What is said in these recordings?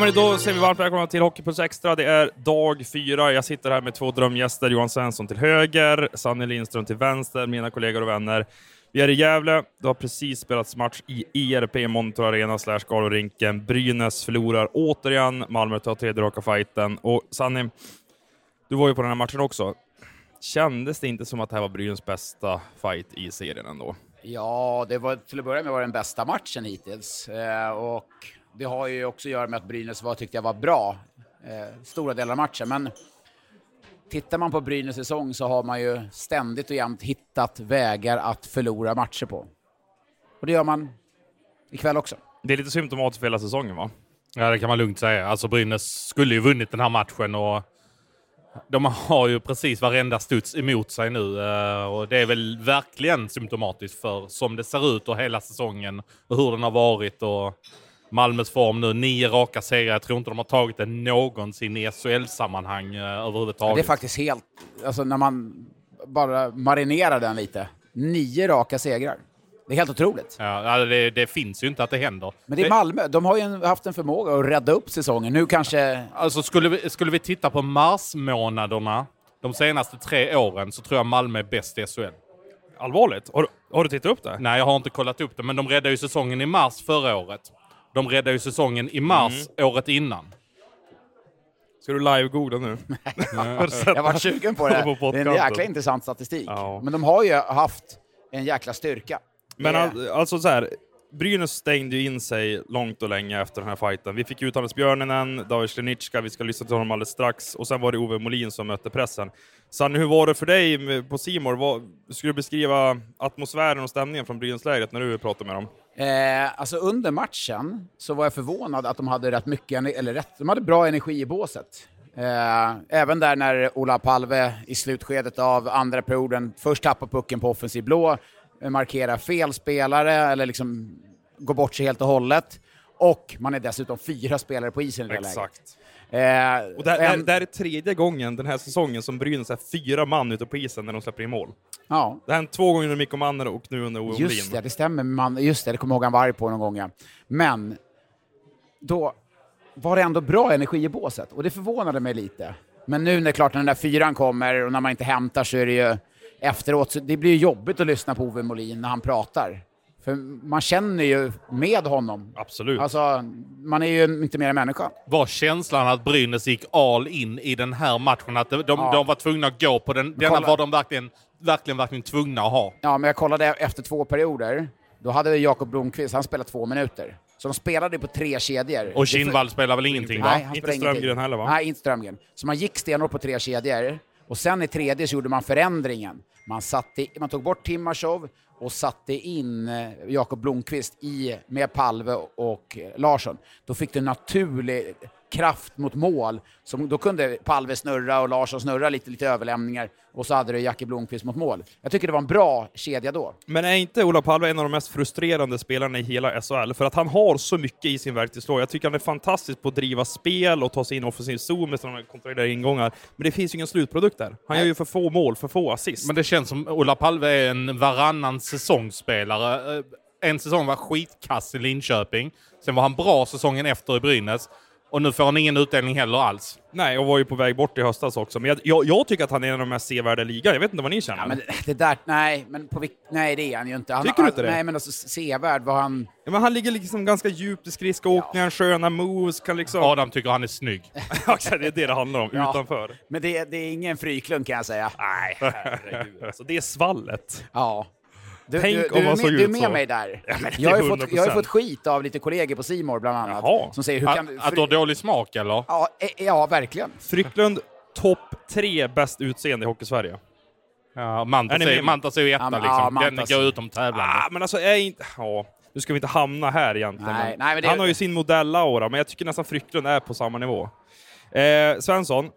Men då säger vi varmt välkomna till Hockeypuls Extra. Det är dag fyra. Jag sitter här med två drömgäster. Johan Svensson till höger, Sanny Lindström till vänster, mina kollegor och vänner. Vi är i Gävle. Det har precis spelats match i ERP Monitor Arena slash Galorinken. Brynäs förlorar återigen. Malmö tar tredje raka fighten. Och Sanny, du var ju på den här matchen också. Kändes det inte som att det här var Brynäs bästa fight i serien ändå? Ja, det var till att börja med var den bästa matchen hittills. Eh, och det har ju också att göra med att Brynäs var, tyckte jag var bra eh, stora delar av matchen. Men tittar man på Brynäs säsong så har man ju ständigt och jämt hittat vägar att förlora matcher på. Och det gör man ikväll också. Det är lite symptomatiskt för hela säsongen va? Ja, det kan man lugnt säga. Alltså Brynäs skulle ju vunnit den här matchen och de har ju precis varenda studs emot sig nu eh, och det är väl verkligen symptomatiskt för som det ser ut och hela säsongen och hur den har varit och Malmös form nu, nio raka segrar. Jag tror inte de har tagit det någonsin i SHL-sammanhang eh, överhuvudtaget. Det är faktiskt helt, alltså när man bara marinerar den lite, nio raka segrar. Det är helt otroligt. Ja, det, det, finns ju inte att det händer. Men det är Malmö, de har ju haft en förmåga att rädda upp säsongen. Nu kanske... Alltså skulle vi, skulle vi titta på marsmånaderna de senaste tre åren så tror jag Malmö är bäst i SHL. Allvarligt? Har, har du tittat upp det? Nej, jag har inte kollat upp det, men de räddade ju säsongen i mars förra året. De räddade ju säsongen i mars mm. året innan. Ska du live-googla nu? jag var sugen på det. det är en jäkla intressant statistik. Ja. Men de har ju haft en jäkla styrka. Men all, alltså så här, Brynäs stängde ju in sig långt och länge efter den här fighten. Vi fick ut Hannes Björnenen, David Slenicka, vi ska lyssna till honom alldeles strax, och sen var det Ove Molin som mötte pressen. Sanne, hur var det för dig på Simor? Skulle du beskriva atmosfären och stämningen från Brynäslägret när du pratade med dem? Eh, alltså under matchen så var jag förvånad att de hade rätt mycket, eller rätt, de hade bra energi i båset. Eh, även där när Ola Palve i slutskedet av andra perioden först tappar pucken på offensiv blå, eh, markerar fel spelare eller liksom går bort sig helt och hållet. Och man är dessutom fyra spelare på isen i det Exakt. läget. Eh, och det, en... det, här är tredje gången den här säsongen som Brynäs är fyra man ute på isen när de släpper in mål. Ja. Det har hänt två gånger under Mikko Manner och nu under Ove Just det, det stämmer. Man, just det, det kommer ihåg han var arg på någon gång. Ja. Men då var det ändå bra energi i båset och det förvånade mig lite. Men nu när klart när den där fyran kommer och när man inte hämtar så är det ju efteråt, så det blir jobbigt att lyssna på Ove Molin när han pratar. För man känner ju med honom. Absolut. Alltså, man är ju inte mer än människa. Var känslan att Brynäs gick all in i den här matchen? Att de, ja. de var tvungna att gå på den? Denna var de verkligen, verkligen, verkligen tvungna att ha. Ja, men jag kollade efter två perioder. Då hade Jakob Blomqvist, han spelat två minuter. Så de spelade på tre kedjor. Och Kindvall spelar väl ingenting, va? Nej, inte Strömgren heller, va? Nej, inte Strömgren. Så man gick stenhårt på tre kedjor. Och sen i tredje så gjorde man förändringen. Man, satte, man tog bort Timashov och satte in eh, Jakob Blomqvist i, med Palve och Larsson. Då fick du naturlig kraft mot mål. Som, då kunde Palve snurra och Larsson snurra lite, lite överlämningar och så hade du Jackie Blomqvist mot mål. Jag tycker det var en bra kedja då. Men är inte Ola Palve en av de mest frustrerande spelarna i hela SHL? För att han har så mycket i sin verktygslåda. Jag tycker han är fantastisk på att driva spel och ta sig in offensiv zon med sådana kontrollerade ingångar. Men det finns ju ingen slutprodukt där. Han Nej. gör ju för få mål, för få assist. Men det känns som Ola Palve är en varannan säsongsspelare. Eh, en säsong var skitkass i Linköping. Sen var han bra säsongen efter i Brynäs. Och nu får han ingen utdelning heller alls. Nej, och var ju på väg bort i höstas också. Men jag, jag, jag tycker att han är en av de mest sevärda i ligan. Jag vet inte vad ni känner. Ja, men det där, nej, men på, nej, det är han ju inte. Han, tycker du inte det? Nej, men alltså sevärd var han... Ja, men han ligger liksom ganska djupt i skridskoåkningen, ja. sköna moves, kan liksom... Adam tycker han är snygg. ja, det är det det handlar om, ja. utanför. Men det, det är ingen Fryklund kan jag säga. Nej, herregud. alltså, det är svallet. Ja. Du, Tänk du, om man såg ut Du är med så. mig där. Ja, jag, har fått, jag har fått skit av lite kollegor på Simor bland annat. Jaha. Som säger, hur kan, att, att du har dålig smak eller? Ja, e- ja verkligen. Frycklund, topp tre bäst utseende i Hockeysverige. Ja, Mantas är, Mantas är ju etta liksom. Ja, Mantas. Den går utom tävlande. Ah, men alltså, är inte... Ja. Nu ska vi inte hamna här egentligen. Nej, nej, det... Han har ju sin modellaura, men jag tycker nästan Frycklund är på samma nivå. Eh, Svensson,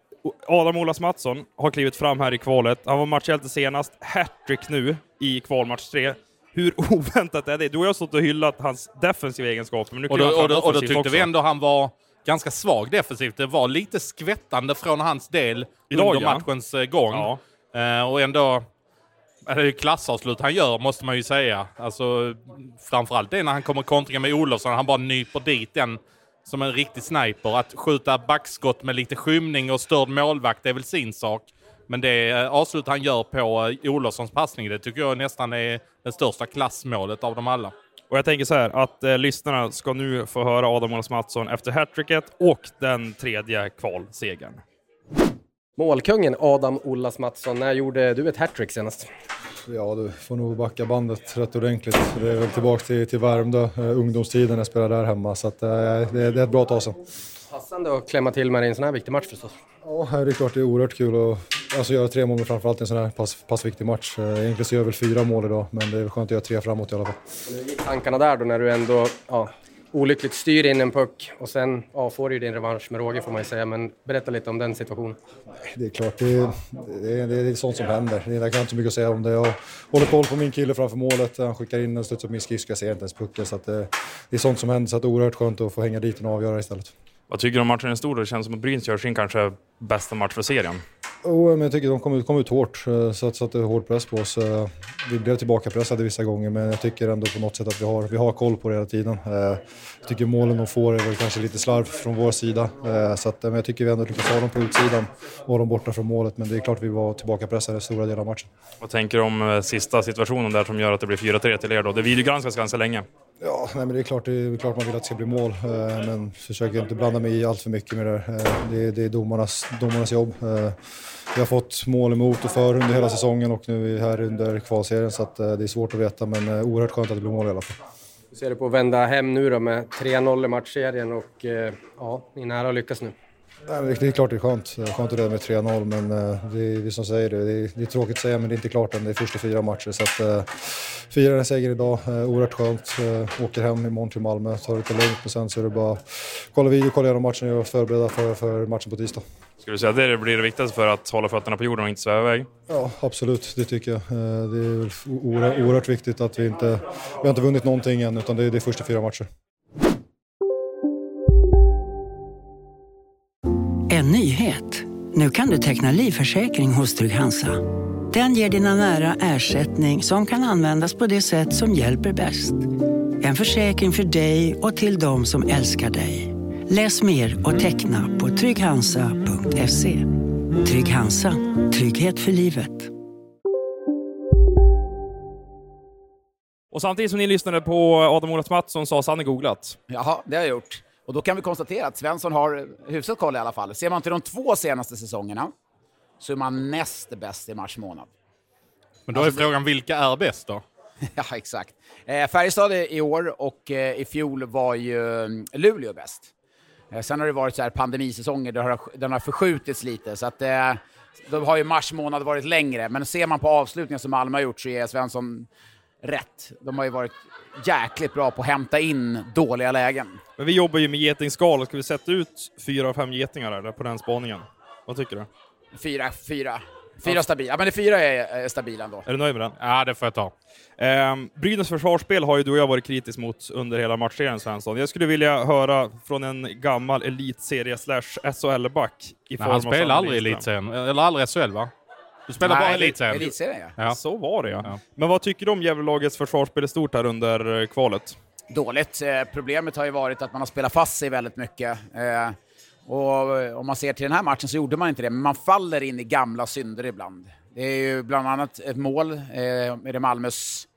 Adam Olas Mattsson har klivit fram här i kvalet. Han var matchhjälte senast, hattrick nu i kvalmatch 3. Hur oväntat är det? Du och jag har stått och hyllat hans defensiva egenskaper, men nu och då, och då, och då tyckte också. vi ändå han var ganska svag defensivt. Det var lite skvättande från hans del Idag, under ja. matchens eh, gång. Ja. Uh, och ändå är det klassavslut han gör, måste man ju säga. Alltså, framförallt det när han kommer kontringa med Olofsson, han bara nyper dit den som en riktig sniper. Att skjuta backskott med lite skymning och störd målvakt är väl sin sak. Men det eh, avslut han gör på eh, Olofssons passning, det tycker jag nästan är det största klassmålet av dem alla. Och jag tänker så här, att eh, lyssnarna ska nu få höra Adam Olofs Mattsson efter hattricket och den tredje kvalsegern. Målkungen Adam Ollas Mattsson, när gjorde du ett hattrick senast? Ja, du får nog backa bandet rätt ordentligt. Det är väl tillbaka till, till Värmdö, eh, ungdomstiden jag spelade där hemma. Så att, eh, det, det är ett bra tag sedan. Passande att klämma till med i en sån här viktig match förstås. Ja, det är klart det är oerhört kul att alltså, göra tre mål, framförallt i en sån här pass, passviktig match. Eh, Egentligen så gör jag väl fyra mål idag, men det är skönt att göra tre framåt i alla fall. Hur gick tankarna där då när du ändå ja, olyckligt styr in en puck och sen ja, får du din revansch med råge får man ju säga. Men berätta lite om den situationen. Det är klart, det är, det är, det är sånt som händer. Det är, jag kan inte så mycket att säga om det. Jag håller koll på min kille framför målet. Han skickar in den, studsar på min skridsko. Jag ser inte ens pucken. Så att det, det är sånt som händer. Så att det är oerhört skönt att få hänga dit och avgöra istället. Vad tycker du om matchen i stort? Det känns som att Brynäs gör sin kanske bästa match för serien. Oh, men jag tycker de kom ut, kom ut hårt, eh, så att, satte hård press på oss. Eh, vi blev tillbakapressade vissa gånger, men jag tycker ändå på något sätt att vi har, vi har koll på det hela tiden. Eh, jag tycker målen de får är väl kanske lite slarv från vår sida. Så att, men jag tycker vi ändå lyckas ha dem på utsidan och de dem borta från målet. Men det är klart vi var tillbakapressade stora delar av matchen. Vad tänker du om sista situationen där som gör att det blir 4-3 till er då? Det videogranskas ganska länge. Ja, nej, men det är klart, det är klart man vill att det ska bli mål, eh, men försöker inte blanda mig i allt för mycket med det. Eh, Det är, det är domarnas, domarnas jobb. Eh, Vi har fått mål emot och för under hela säsongen och nu är vi här under kvalserien så att eh, det är svårt att veta men eh, oerhört skönt att det blir mål i alla fall. Hur ser du på att vända hem nu då med 3-0 i matchserien och eh, ja, ni är nära att lyckas nu? Nej, det är klart det är skönt. Skönt att leda med 3-0 men eh, det är vi som säger det. Det är, det är tråkigt att säga men det är inte klart än. Det är första fyra matcher så att eh, fira en seger idag. Eh, oerhört skönt. Åker hem imorgon till Malmö, tar det lite lugnt och sen så är det bara kolla video, kolla igenom matchen och förbereda för, för matchen på tisdag. Skulle du säga att det blir det viktigaste för att hålla fötterna på jorden och inte sväva iväg? Ja, absolut. Det tycker jag. Det är oerhört viktigt att vi inte... Vi har inte vunnit någonting än, utan det är, det är första fyra matcher. En nyhet. Nu kan du teckna livförsäkring hos Trygg-Hansa. Den ger dina nära ersättning som kan användas på det sätt som hjälper bäst. En försäkring för dig och till de som älskar dig. Läs mer och teckna på trygghansa.se. Trygg Hansa. Trygghet för livet. Och samtidigt som ni lyssnade på Adam Olas Mattsson så har Sanne googlat. Jaha, det har jag gjort. Och då kan vi konstatera att Svensson har hyfsat koll i alla fall. Ser man till de två senaste säsongerna så är man näst bäst i mars månad. Men då är frågan, vilka är bäst då? ja, exakt. Eh, Färjestad är i år och eh, i fjol var ju mm, Luleå bäst. Eh, sen har det varit så här pandemisäsonger, det har, den har förskjutits lite, så att eh, då har ju mars månad varit längre. Men ser man på avslutningen som Malmö har gjort så är Svensson rätt. De har ju varit jäkligt bra på att hämta in dåliga lägen. Men vi jobbar ju med getingskal. Ska vi sätta ut fyra av fem getingar eller, på den spaningen? Vad tycker du? Fyra, fyra. Fyra stabila. Ja, men det fyra är, är stabila ändå. Är du nöjd med den? Ja, det får jag ta. Ehm, Brynäs försvarsspel har ju du och jag varit kritisk mot under hela matchserien Svensson. Jag skulle vilja höra från en gammal elitserie slash SHL-back han Sanne aldrig i elitserien, eller aldrig SHL va? Du spelar bara elitserien? Elitserien, ja. Ja. Så var det ja. Ja. Men vad tycker du om Gävlelagets försvarsspel i stort här under eh, kvalet? Dåligt. Eh, problemet har ju varit att man har spelat fast sig väldigt mycket. Eh, och om man ser till den här matchen så gjorde man inte det, men man faller in i gamla synder ibland. Det är ju bland annat ett mål, eh, är det Malmös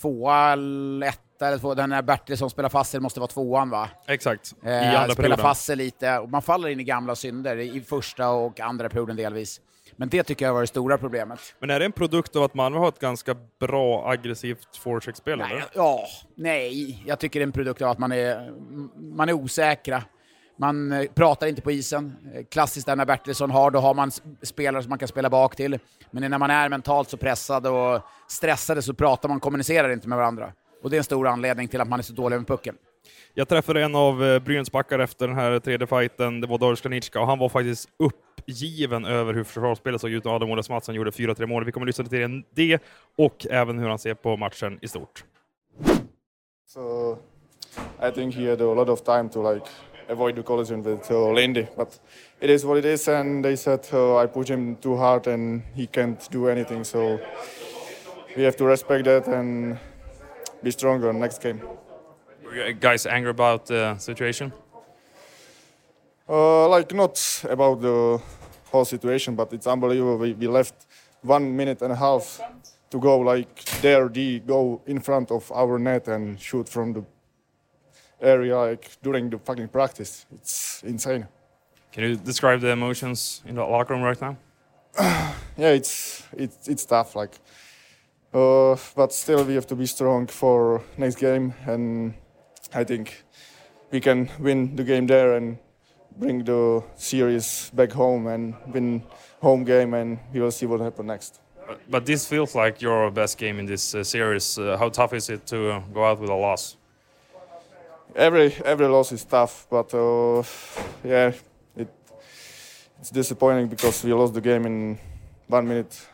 tvåa eller etta eller två, den här Bertil som spelar fast sig, det måste vara tvåan va? Exakt, i Eh, andra spelar perioden. fast sig lite, och man faller in i gamla synder i första och andra perioden delvis. Men det tycker jag var det stora problemet. Men är det en produkt av att Malmö har ett ganska bra aggressivt forecheckspel Nej, ja, nej, jag tycker det är en produkt av att man är, man är osäkra. Man eh, pratar inte på isen. Eh, Klassiskt där när Bertilsson har, då har man spelare som man kan spela bak till. Men när man är mentalt så pressad och stressade så pratar man, kommunicerar inte med varandra. Och det är en stor anledning till att man är så dålig med pucken. Jag träffade en av eh, Brynäs backar efter den här tredje fighten, det var Doris Kranitska, och han var faktiskt uppgiven över hur försvarsspelet såg ut och Adam Olas Mattsson gjorde 4-3 mål. Vi kommer att lyssna till det och även hur han ser på matchen i stort. So I think he had a lot of time to like avoid the collision with uh, Lindy, but it is what it is. And they said uh, I pushed him too hard and he can't do anything. So we have to respect that and be stronger next game. Guys angry about the situation? Uh, like not about the whole situation, but it's unbelievable. We, we left one minute and a half to go. Like there, they go in front of our net and shoot from the area like during the fucking practice. It's insane. Can you describe the emotions in the locker room right now? Yeah, it's it's it's tough. Like, uh, but still we have to be strong for next game, and I think we can win the game there and bring the series back home and win home game, and we will see what happens next. But, but this feels like your best game in this uh, series. Uh, how tough is it to uh, go out with a loss? Every every loss is tough, but uh, yeah, it it's disappointing because we lost the game in one minute.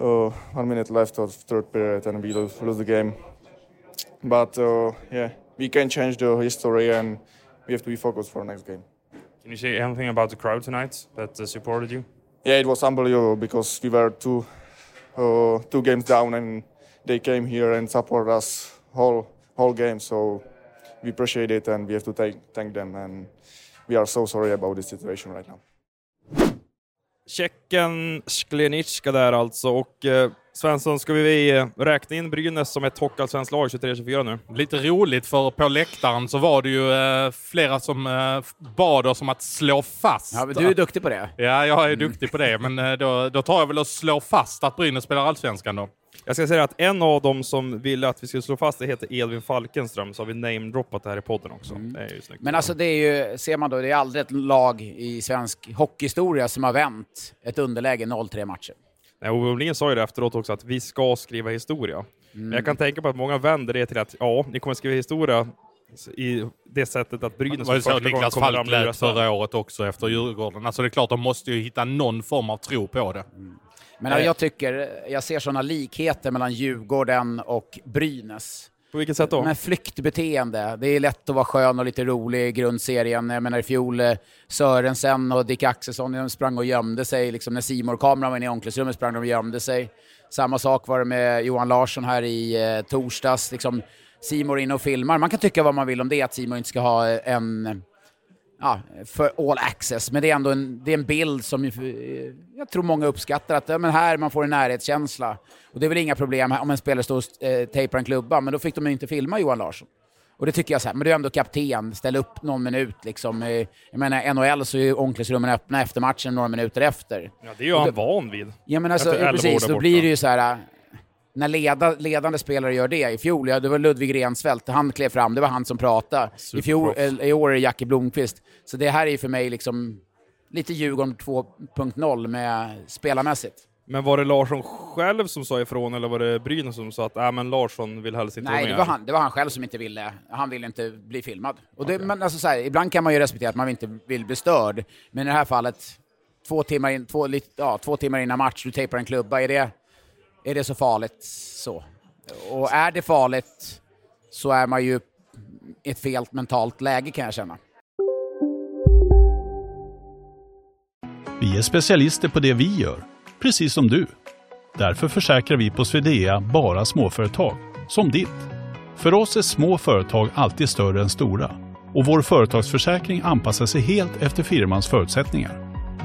Uh, one minute left of third period, and we lose, lose the game. But uh, yeah, we can change the history, and we have to be focused for next game. Can you say anything about the crowd tonight that uh, supported you? Yeah, it was unbelievable because we were two uh, two games down, and they came here and supported us whole whole game. So we appreciate it, and we have to thank thank them. And we are so sorry about this situation right now. Tjecken Sklenicka där alltså. Och eh, Svensson, ska vi eh, räkna in Brynäs som ett hockeyallsvenskt lag 23-24 nu? Lite roligt för på läktaren så var det ju eh, flera som eh, bad oss om att slå fast. Ja, men du är duktig på det. Ja, jag är duktig på det, men eh, då, då tar jag väl att slå fast att Brynäs spelar allsvenskan då. Jag ska säga att en av dem som ville att vi skulle slå fast det heter Edvin Falkenström, så har vi namedroppat det här i podden också. Det är ju snyggt. Men alltså det är ju, ser man då, det är aldrig ett lag i svensk hockeyhistoria som har vänt ett underläge 0-3 matcher. Nej, Ove Olin sa ju det efteråt också, att vi ska skriva historia. Men jag kan tänka på att många vänder det till att ja, ni kommer skriva historia i det sättet att Brynäs Det var så för första gången Niklas kommer Falk lät förra året också efter Djurgården. Alltså det är klart, de måste ju hitta någon form av tro på det. Men Eh. jag tycker, jag ser sådana likheter mellan Djurgården och Brynäs. På vilket sätt då? Men flyktbeteende. Det är lätt att vara skön och lite rolig i grundserien. Jag menar i fjol, eh, Sörensen och Dick Axelsson de sprang och gömde sig. Liksom när simor kameran var inne i omklädningsrummet sprang de och gömde sig. Samma sak var det med Johan Larsson här i eh, torsdags. Liksom, Simor inne och filmar. Man kan tycka vad man vill om det, att Simor inte ska ha eh, en ja, för all access, men det är ändå en, det är en bild som eh, jag tror många uppskattar, att ja, men här man får en närhetskänsla. Och det är väl inga problem om en spelare står och eh, tejpar en klubba, men då fick de inte filma Johan Larsson. Och det tycker jag så här, men du är ändå kapten, ställ upp någon minut liksom. Eh, Jag menar, NHL så är ju omklädningsrummen öppna efter matchen några minuter efter. Ja, det är ju han van vid. Ja men alltså, precis, då blir det ju så här. När leda, ledande spelare gör det, i fjol, ja, det var Ludvig Rensfeldt, han klev fram, det var han som pratade. I, fjol, eh, I år är det Jackie Blomqvist. Så det här är ju för mig liksom lite Djurgården 2.0 med spelarmässigt. Men var det Larsson själv som sa ifrån eller var det Brynäs som sa att äh, men Larsson vill helst inte Nej, det med? var, han, det var han själv som inte ville. Han ville inte bli filmad. Och det, men alltså så här, ibland kan man ju respektera att man inte vill bli störd, men i det här fallet, två timmar, in, två, ja, två timmar innan match, du tejpar en klubba, är det, är det så farligt så? Och är det farligt så är man ju i ett fel mentalt läge kan jag känna. Vi är specialister på det vi gör, precis som du. Därför försäkrar vi på Swedea bara småföretag, som ditt. För oss är små företag alltid större än stora och vår företagsförsäkring anpassar sig helt efter firmans förutsättningar.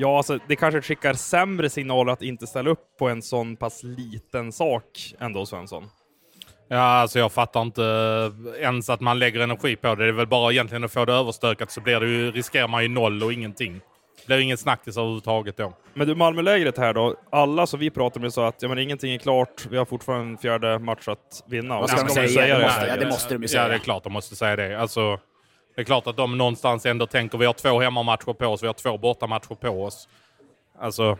Ja, alltså det kanske skickar sämre signaler att inte ställa upp på en sån pass liten sak ändå, Svensson. Ja, alltså jag fattar inte ens att man lägger energi på det. Det är väl bara egentligen att få det överstökat så blir det ju, riskerar man ju noll och ingenting. Det blir ingen snackis överhuvudtaget då. Men du, Malmölägret här då. Alla som vi pratar med sa att ja, men ingenting är klart, vi har fortfarande en fjärde match att vinna. Vad ska de ska man säga? säga De det måste- ja, det måste de ju Ja, säga. det är klart de måste säga det. Alltså, det är klart att de någonstans ändå tänker vi har två hemmamatcher på oss, vi har två bortamatcher på oss. Alltså,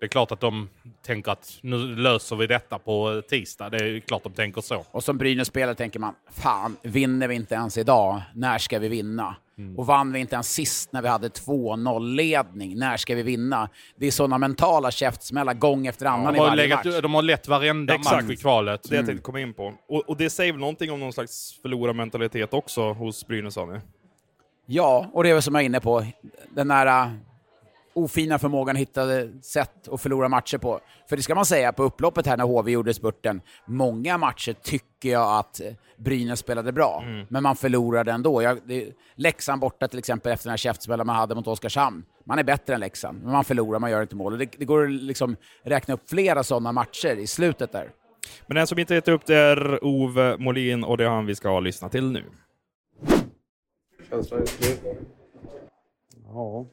det är klart att de tänker att nu löser vi detta på tisdag. Det är klart de tänker så. Och som Brynäs-spelare tänker man, fan, vinner vi inte ens idag, när ska vi vinna? Och vann vi inte ens sist när vi hade 2-0-ledning, när ska vi vinna? Det är sådana mentala käftsmällar gång efter annan De i har, varje legat, match. de har lett varenda Exakt. match i kvalet. Det jag tänkte komma in på. Och, och det säger väl någonting om någon slags förlorarmentalitet också hos Brynäs, sa ni? Ja, och det är väl som jag är inne på, den där ofina förmågan att hitta sätt att förlora matcher på. För det ska man säga, på upploppet här när HV gjorde spurten, många matcher tycker jag att eh, Brynäs spelade bra, men man förlorade ändå. Jag, det, Leksand borta till exempel efter den här käftsmällen man hade mot Oskarshamn. Man är bättre än Leksand, men man förlorar, man gör inte mål. Det, det går att liksom räkna upp flera sådana matcher i slutet där. Men den som inte gett upp det är Ove Molin och det är han vi ska lyssna till nu. Känsla just nu? Ja.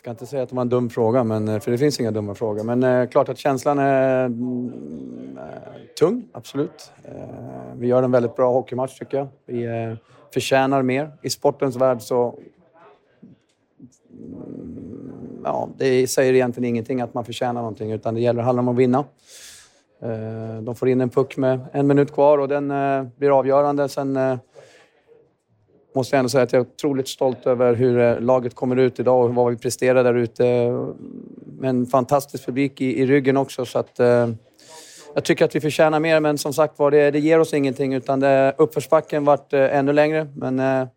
Jag ska inte säga att det var en dum fråga, men, eh, för det finns inga dumma frågor. Men eh, klart att känslan är mm, eh, tung, absolut. Eh, vi gör en väldigt bra hockeymatch tycker jag. Vi eh, förtjänar mer. I sportens värld så... Mm, ja, det säger egentligen ingenting att man förtjänar någonting, utan det gäller, handlar om att vinna. Eh, de får in en puck med en minut kvar och den eh, blir avgörande. Sen eh, måste jag ändå säga att jag är otroligt stolt över hur eh, laget kommer ut idag och vad vi presterar där ute. Med en fantastisk publik i, i ryggen också. Så att, eh, jag tycker att vi förtjänar mer, men som sagt var, det, det ger oss ingenting. Utan det, uppförsbacken vart eh, ännu längre. Men eh,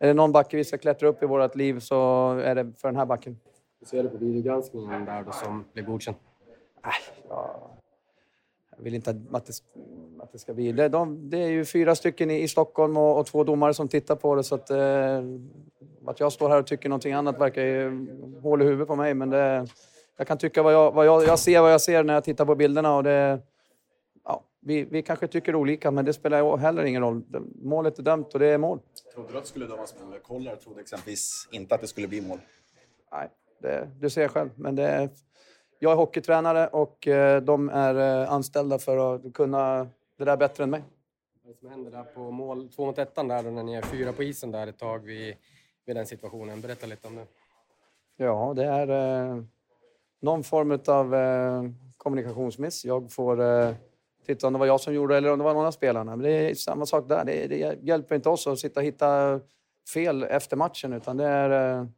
är det någon backe vi ska klättra upp i vårt liv så är det för den här backen. Hur ser du på videogranskningen där då som blev godkänd? Jag vill inte att det, att det ska bli... Det, de, det är ju fyra stycken i, i Stockholm och, och två domare som tittar på det. Så att, eh, att jag står här och tycker någonting annat verkar ju hål i huvudet på mig. Men det, jag kan tycka vad jag, vad jag, jag ser vad jag ser när jag tittar på bilderna. Och det, ja, vi, vi kanske tycker olika, men det spelar heller ingen roll. Målet är dömt och det är mål. Trodde du att det skulle dömas mål? Kollare trodde exempelvis inte att det skulle bli mål. Nej, det, du ser själv. Men det jag är hockeytränare och eh, de är eh, anställda för att kunna det där bättre än mig. Vad som händer där på mål, två mot ettan där då när ni är fyra på isen där ett tag vid, vid den situationen? Berätta lite om det. Ja, det är eh, någon form av eh, kommunikationsmiss. Jag får eh, titta om det var jag som gjorde det eller om det var någon av spelarna. Men det är samma sak där. Det, det hjälper inte oss att sitta och hitta fel efter matchen utan det är...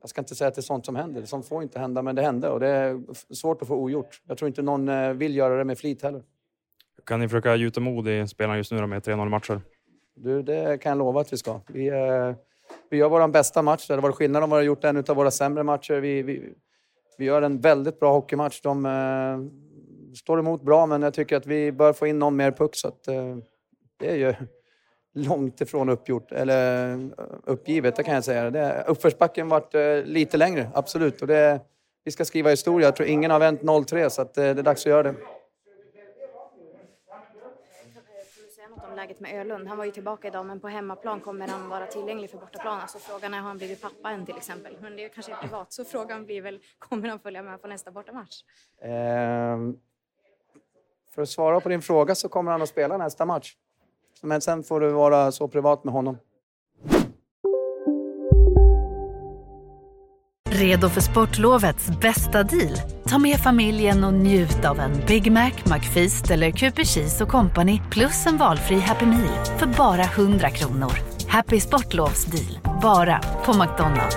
Jag ska inte säga att det är sånt som händer. Sånt får inte hända, men det hände och det är svårt att få ogjort. Jag tror inte någon eh, vill göra det med flit heller. Kan ni försöka gjuta mod i spelarna just nu med 3-0 matcher? Du, det kan jag lova att vi ska. Vi, eh, vi gör vår bästa match. Det hade varit skillnad om vi hade gjort en av våra sämre matcher. Vi, vi, vi gör en väldigt bra hockeymatch. De eh, står emot bra, men jag tycker att vi bör få in någon mer puck. Så att, eh, det är ju långt ifrån uppgjort, eller eh, uppgivet, det kan jag säga. Det, uppförsbacken varit eh, lite längre, absolut. Och det, vi ska skriva historia. Jag tror ingen har vänt 0-3, så att, eh, det är dags att göra det. Om läget med Ölund? Han var ju tillbaka idag, men på hemmaplan kommer han vara tillgänglig för bortaplan. Alltså frågan är, har han blivit pappa än till exempel? Men det är kanske är privat, så frågan blir väl, kommer han följa med på nästa bortamatch? Ehm, för att svara på din fråga så kommer han att spela nästa match. Men sen får du vara så privat med honom. Redo för sportlovets bästa deal? Ta med familjen och njut av en Big Mac, McFeast eller Cooper Cheese och Company plus en valfri Happy Meal för bara 100 kronor. Happy Sportlovs deal, bara på McDonalds.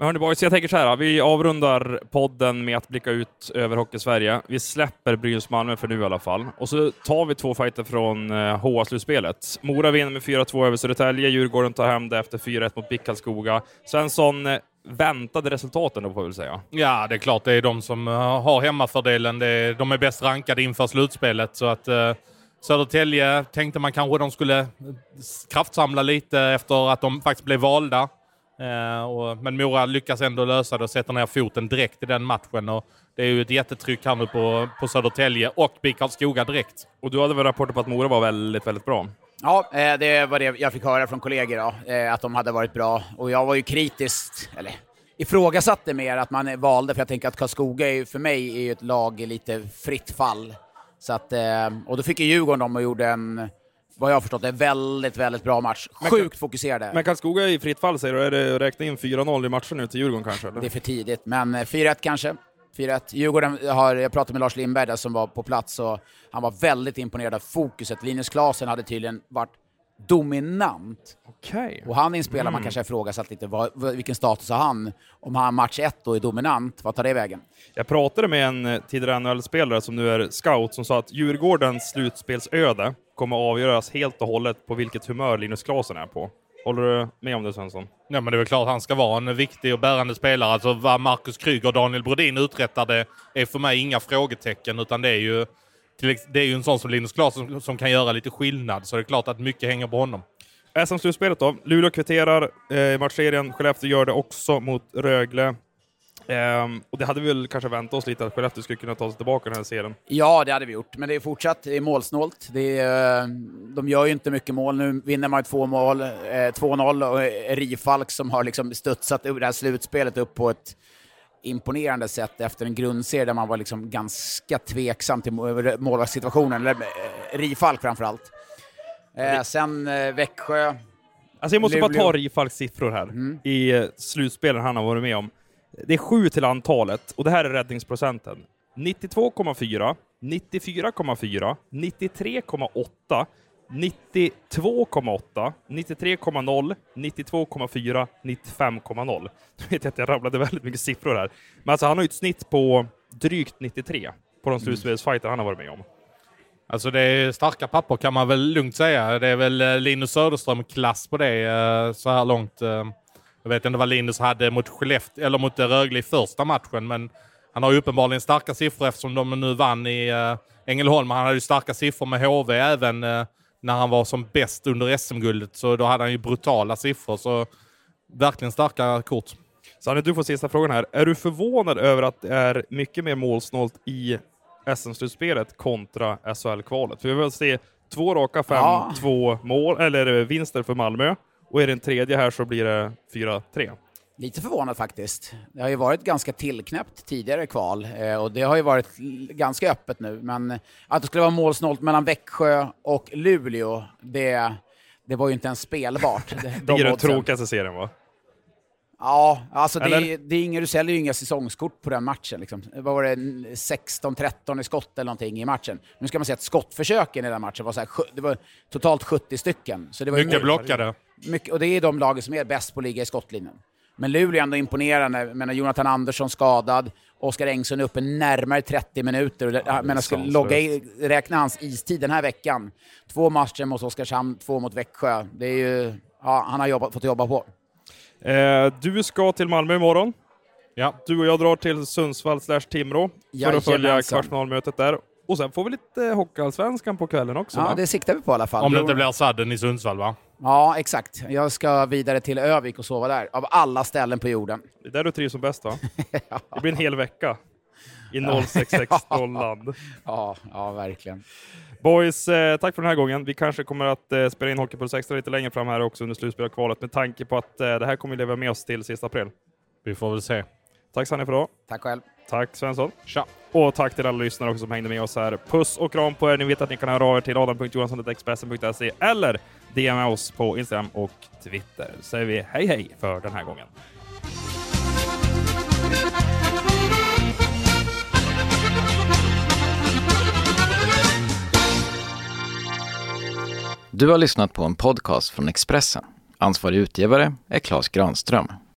Men hörni boys, jag tänker så här. Vi avrundar podden med att blicka ut över Hockey-Sverige. Vi släpper Brynäs-Malmö för nu i alla fall. Och så tar vi två fighter från eh, HA-slutspelet. Mora vinner med 4-2 över Södertälje. Djurgården tar hem det efter 4-1 mot BIK Karlskoga. Svensson, eh, väntade resultaten då får vi väl säga. Ja, det är klart det är de som eh, har hemmafördelen. Det är, de är bäst rankade inför slutspelet. Så att eh, Södertälje tänkte man kanske de skulle kraftsamla lite efter att de faktiskt blev valda. Eh, och, men Mora lyckas ändå lösa det och sätter ner foten direkt i den matchen. Och det är ju ett jättetryck här nu på, på Södertälje och BIK Karlskoga direkt. Och du hade väl rapporter på att Mora var väldigt, väldigt bra? Ja, eh, det var det jag fick höra från kollegor, då, eh, att de hade varit bra. Och jag var ju kritisk, eller ifrågasatte mer att man valde, för jag tänker att Karlskoga är, för mig är ju ett lag i lite fritt fall. Så att, eh, och då fick ju Djurgården dem och gjorde en, vad jag har förstått, en väldigt, väldigt bra match. Sjukt fokuserade. Men Karlskoga i fritt fall säger du, är det räkna in 4-0 i matchen nu till Djurgården kanske? Eller? Det är för tidigt, men 4-1 kanske. 4-1. Djurgården har, jag pratade med Lars Lindberg där som var på plats och han var väldigt imponerad av fokuset. Linus Klasen hade tydligen varit dominant. Okay. Och han är en spelare Mm. man kanske har ifrågasatt lite, vad, vilken status har han? Om han match ett då är dominant, vad tar det vägen? Jag pratade med en eh, tidigare NHL-spelare som nu är scout som sa att Djurgårdens slutspelsöde kommer att avgöras helt och hållet på vilket humör Linus Klasen är på. Håller du med om det Svensson? Ja, men det är väl klart att han ska vara en viktig och bärande spelare. Alltså vad Marcus Kryger och Daniel Brodin uträttade är för mig inga frågetecken, utan det är ju, det är ju en sån som Linus Klasen som, som kan göra lite skillnad. Så det är klart att mycket hänger på honom. SM-slutspelet då. Luleå kvitterar eh, i matchserien. Skellefteå gör det också mot Rögle. Ehm, och det hade vi väl kanske väntat oss lite att Skellefteå skulle kunna ta sig tillbaka i den här serien. Ja, det hade vi gjort, men det är fortsatt det är målsnålt. Det är, eh, de gör ju inte mycket mål. Nu vinner man ju två mål, eh, 2-0, och eh, Rifalk som har liksom studsat ur det här slutspelet upp på ett imponerande sätt efter en grundserie där man var liksom ganska tveksam till må- målvaktssituationen, eller eh, Rifalk framförallt. Eh, sen eh, Växjö, Alltså jag måste bara Luleå. ta Rifalks siffror här i eh, slutspelen han har varit med om. Det är sju till antalet och det här är räddningsprocenten. 92,4, 94,4, 93,8, 92,8, 93,0, 92,4, 95,0 Nu vet jag att jag rabblade väldigt mycket siffror här. Men alltså han har ju ett snitt på drygt 93 på de slutspelsfighter han har varit med om. Alltså det är starka papper kan man väl lugnt säga. Det är väl eh, Linus Söderström-klass på det eh, så här långt. eh. Jag vet inte vad Linus hade mot Skellefteå, eller mot Rögle i första matchen, men han har ju uppenbarligen starka siffror eftersom de nu vann i Ängelholm. Han hade ju starka siffror med HV även när han var som bäst under SM-guldet, så då hade han ju brutala siffror. Så verkligen starka kort. Sanne, du får sista frågan här. Är du förvånad över att det är mycket mer målsnålt i SM-slutspelet kontra SHL-kvalet? För vi vill se två raka 5-2 mål, eller vinster för Malmö, och är det en tredje här så blir det 4-3. Lite förvånad faktiskt. Det har ju varit ganska tillknäppt tidigare kval eh, och det har ju varit ganska öppet nu. Men att det skulle vara målsnålt mellan Växjö och Luleå, det, det var ju inte ens spelbart. De Det är den tråkigaste serien va? Ja, alltså det, det är inga, du säljer ju inga säsongskort på den matchen. Liksom. Vad var det, 16-13 i skott eller någonting i matchen. Nu ska man säga att skottförsöken i den matchen var, så här, det var totalt 70 stycken. Så det var Mycket blockade. mycket, och det är de lagen som är bäst på att ligga i skottlinjen. Men Luleå är ändå imponerande. Men Jonathan Andersson skadad, Oskar Engsson är uppe närmare 30 minuter. Är men jag skulle sanslöst. logga i, räkna hans istid den här veckan. Två matcher mot Oskarshamn, två mot Växjö. Det är ju, ja, han har jobbat, fått jobba på. Eh, du ska till Malmö imorgon. Ja. Du och jag drar till Sundsvall slash Timrå för att följa kvartsfinalmötet där. Och sen får vi lite Hockeyallsvenskan på kvällen också Ja, va? det siktar vi på i alla fall. Om det inte blir sadden i Sundsvall va? Ja, exakt. Jag ska vidare till Övik och sova där, av alla ställen på jorden. Det är där du trivs som bäst va? Det blir en hel vecka i 0660-land. Ja, ja, verkligen. Boys, eh, tack för den här gången. Vi kanske kommer att eh, spela in Hockeypuls Extra lite längre fram här också under slutspelarkvalet med tanke på att eh, det här kommer att leva med oss till sista april. Vi får väl se. Tack Sanne för idag. Tack själv. Tack Svensson. Tja. Och tack till alla lyssnare också som hängde med oss här. Puss och kram på er. Ni vet att ni kan höra av er till adam.johansson.expressen.se eller DMa oss på Instagram och Twitter. Så säger vi hej hej för den här gången. Du har lyssnat på en podcast från Expressen. Ansvarig utgivare är Klas Granström.